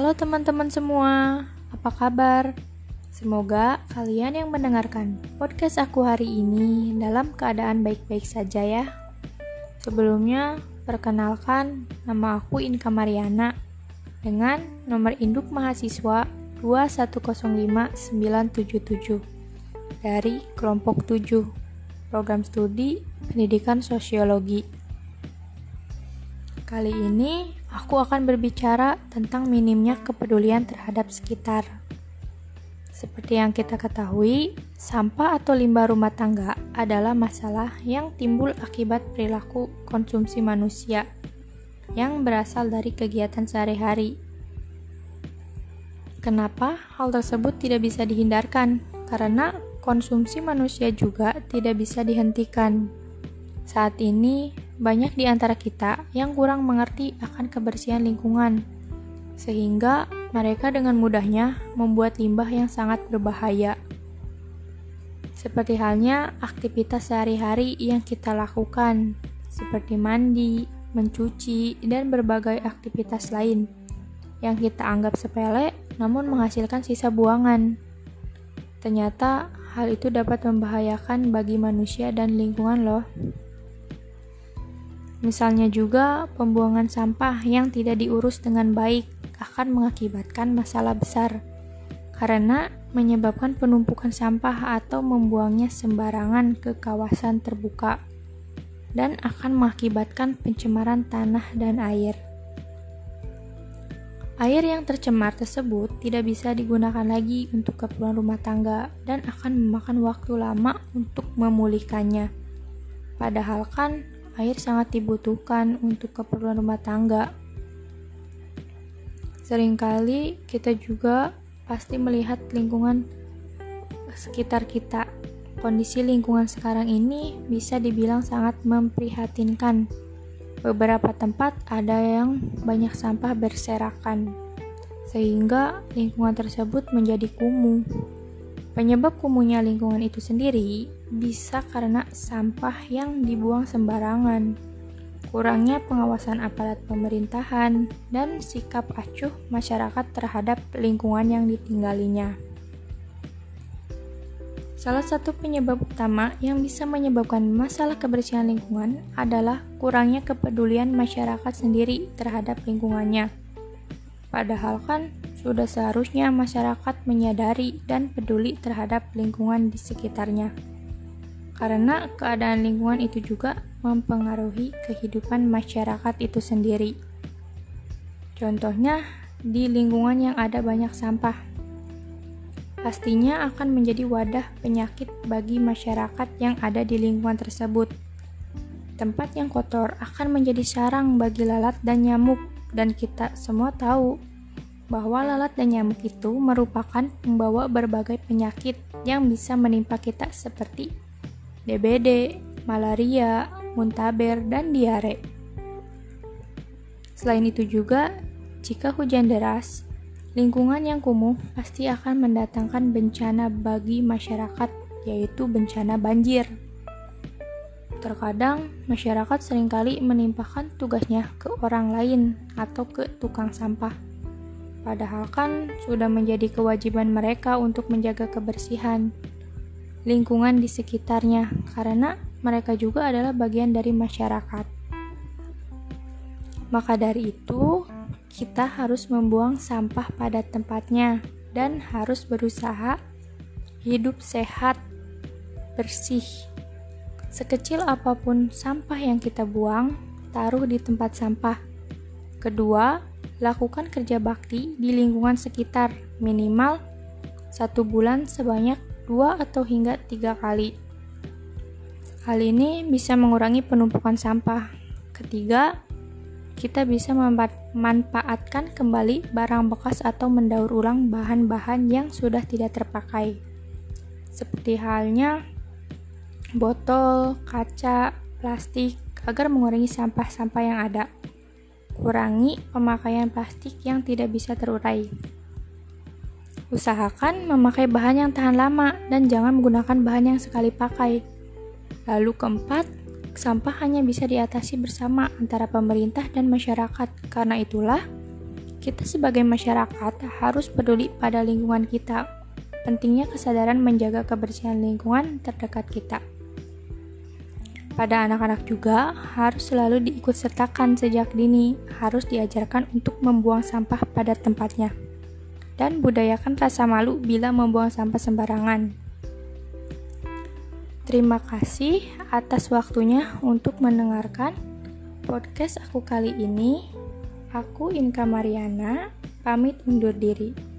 Halo teman-teman semua, apa kabar? Semoga kalian yang mendengarkan podcast aku hari ini dalam keadaan baik-baik saja ya. Sebelumnya, perkenalkan nama aku Inka Mariana dengan nomor induk mahasiswa 2105977 dari kelompok 7 program studi pendidikan sosiologi. Kali ini aku akan berbicara tentang minimnya kepedulian terhadap sekitar. Seperti yang kita ketahui, sampah atau limbah rumah tangga adalah masalah yang timbul akibat perilaku konsumsi manusia yang berasal dari kegiatan sehari-hari. Kenapa hal tersebut tidak bisa dihindarkan? Karena konsumsi manusia juga tidak bisa dihentikan. Saat ini, banyak di antara kita yang kurang mengerti akan kebersihan lingkungan, sehingga mereka dengan mudahnya membuat limbah yang sangat berbahaya. Seperti halnya aktivitas sehari-hari yang kita lakukan, seperti mandi, mencuci, dan berbagai aktivitas lain yang kita anggap sepele namun menghasilkan sisa buangan. Ternyata hal itu dapat membahayakan bagi manusia dan lingkungan loh. Misalnya juga, pembuangan sampah yang tidak diurus dengan baik akan mengakibatkan masalah besar karena menyebabkan penumpukan sampah atau membuangnya sembarangan ke kawasan terbuka dan akan mengakibatkan pencemaran tanah dan air. Air yang tercemar tersebut tidak bisa digunakan lagi untuk keperluan rumah tangga dan akan memakan waktu lama untuk memulihkannya. Padahal kan air sangat dibutuhkan untuk keperluan rumah tangga. Seringkali kita juga pasti melihat lingkungan sekitar kita. Kondisi lingkungan sekarang ini bisa dibilang sangat memprihatinkan. Beberapa tempat ada yang banyak sampah berserakan, sehingga lingkungan tersebut menjadi kumuh. Penyebab kumuhnya lingkungan itu sendiri bisa karena sampah yang dibuang sembarangan, kurangnya pengawasan aparat pemerintahan, dan sikap acuh masyarakat terhadap lingkungan yang ditinggalinya. Salah satu penyebab utama yang bisa menyebabkan masalah kebersihan lingkungan adalah kurangnya kepedulian masyarakat sendiri terhadap lingkungannya. Padahal kan sudah seharusnya masyarakat menyadari dan peduli terhadap lingkungan di sekitarnya karena keadaan lingkungan itu juga mempengaruhi kehidupan masyarakat itu sendiri. Contohnya, di lingkungan yang ada banyak sampah, pastinya akan menjadi wadah penyakit bagi masyarakat yang ada di lingkungan tersebut. Tempat yang kotor akan menjadi sarang bagi lalat dan nyamuk, dan kita semua tahu bahwa lalat dan nyamuk itu merupakan pembawa berbagai penyakit yang bisa menimpa kita seperti DBD, malaria, muntaber, dan diare. Selain itu juga, jika hujan deras, lingkungan yang kumuh pasti akan mendatangkan bencana bagi masyarakat, yaitu bencana banjir. Terkadang, masyarakat sering kali menimpahkan tugasnya ke orang lain atau ke tukang sampah. Padahal kan sudah menjadi kewajiban mereka untuk menjaga kebersihan lingkungan di sekitarnya, karena mereka juga adalah bagian dari masyarakat. Maka dari itu, kita harus membuang sampah pada tempatnya dan harus berusaha hidup sehat, bersih. Sekecil apa pun sampah yang kita buang, taruh di tempat sampah. Kedua, lakukan kerja bakti di lingkungan sekitar minimal satu bulan sebanyak dua atau hingga tiga kali. Hal ini bisa mengurangi penumpukan sampah. Ketiga, kita bisa memanfaatkan kembali barang bekas atau mendaur ulang bahan-bahan yang sudah tidak terpakai. Seperti halnya botol, kaca, plastik agar mengurangi sampah-sampah yang ada. Kurangi pemakaian plastik yang tidak bisa terurai. Usahakan memakai bahan yang tahan lama dan jangan menggunakan bahan yang sekali pakai. Lalu keempat, sampah hanya bisa diatasi bersama antara pemerintah dan masyarakat. Karena itulah, Kita sebagai masyarakat harus peduli pada lingkungan kita. Pentingnya kesadaran menjaga kebersihan lingkungan terdekat kita. Pada anak-anak juga harus selalu diikutsertakan sejak dini, harus diajarkan untuk membuang sampah pada tempatnya. Dan budayakan rasa malu bila membuang sampah sembarangan. Terima kasih atas waktunya untuk mendengarkan podcast aku kali ini. Aku Inka Mariana, pamit undur diri.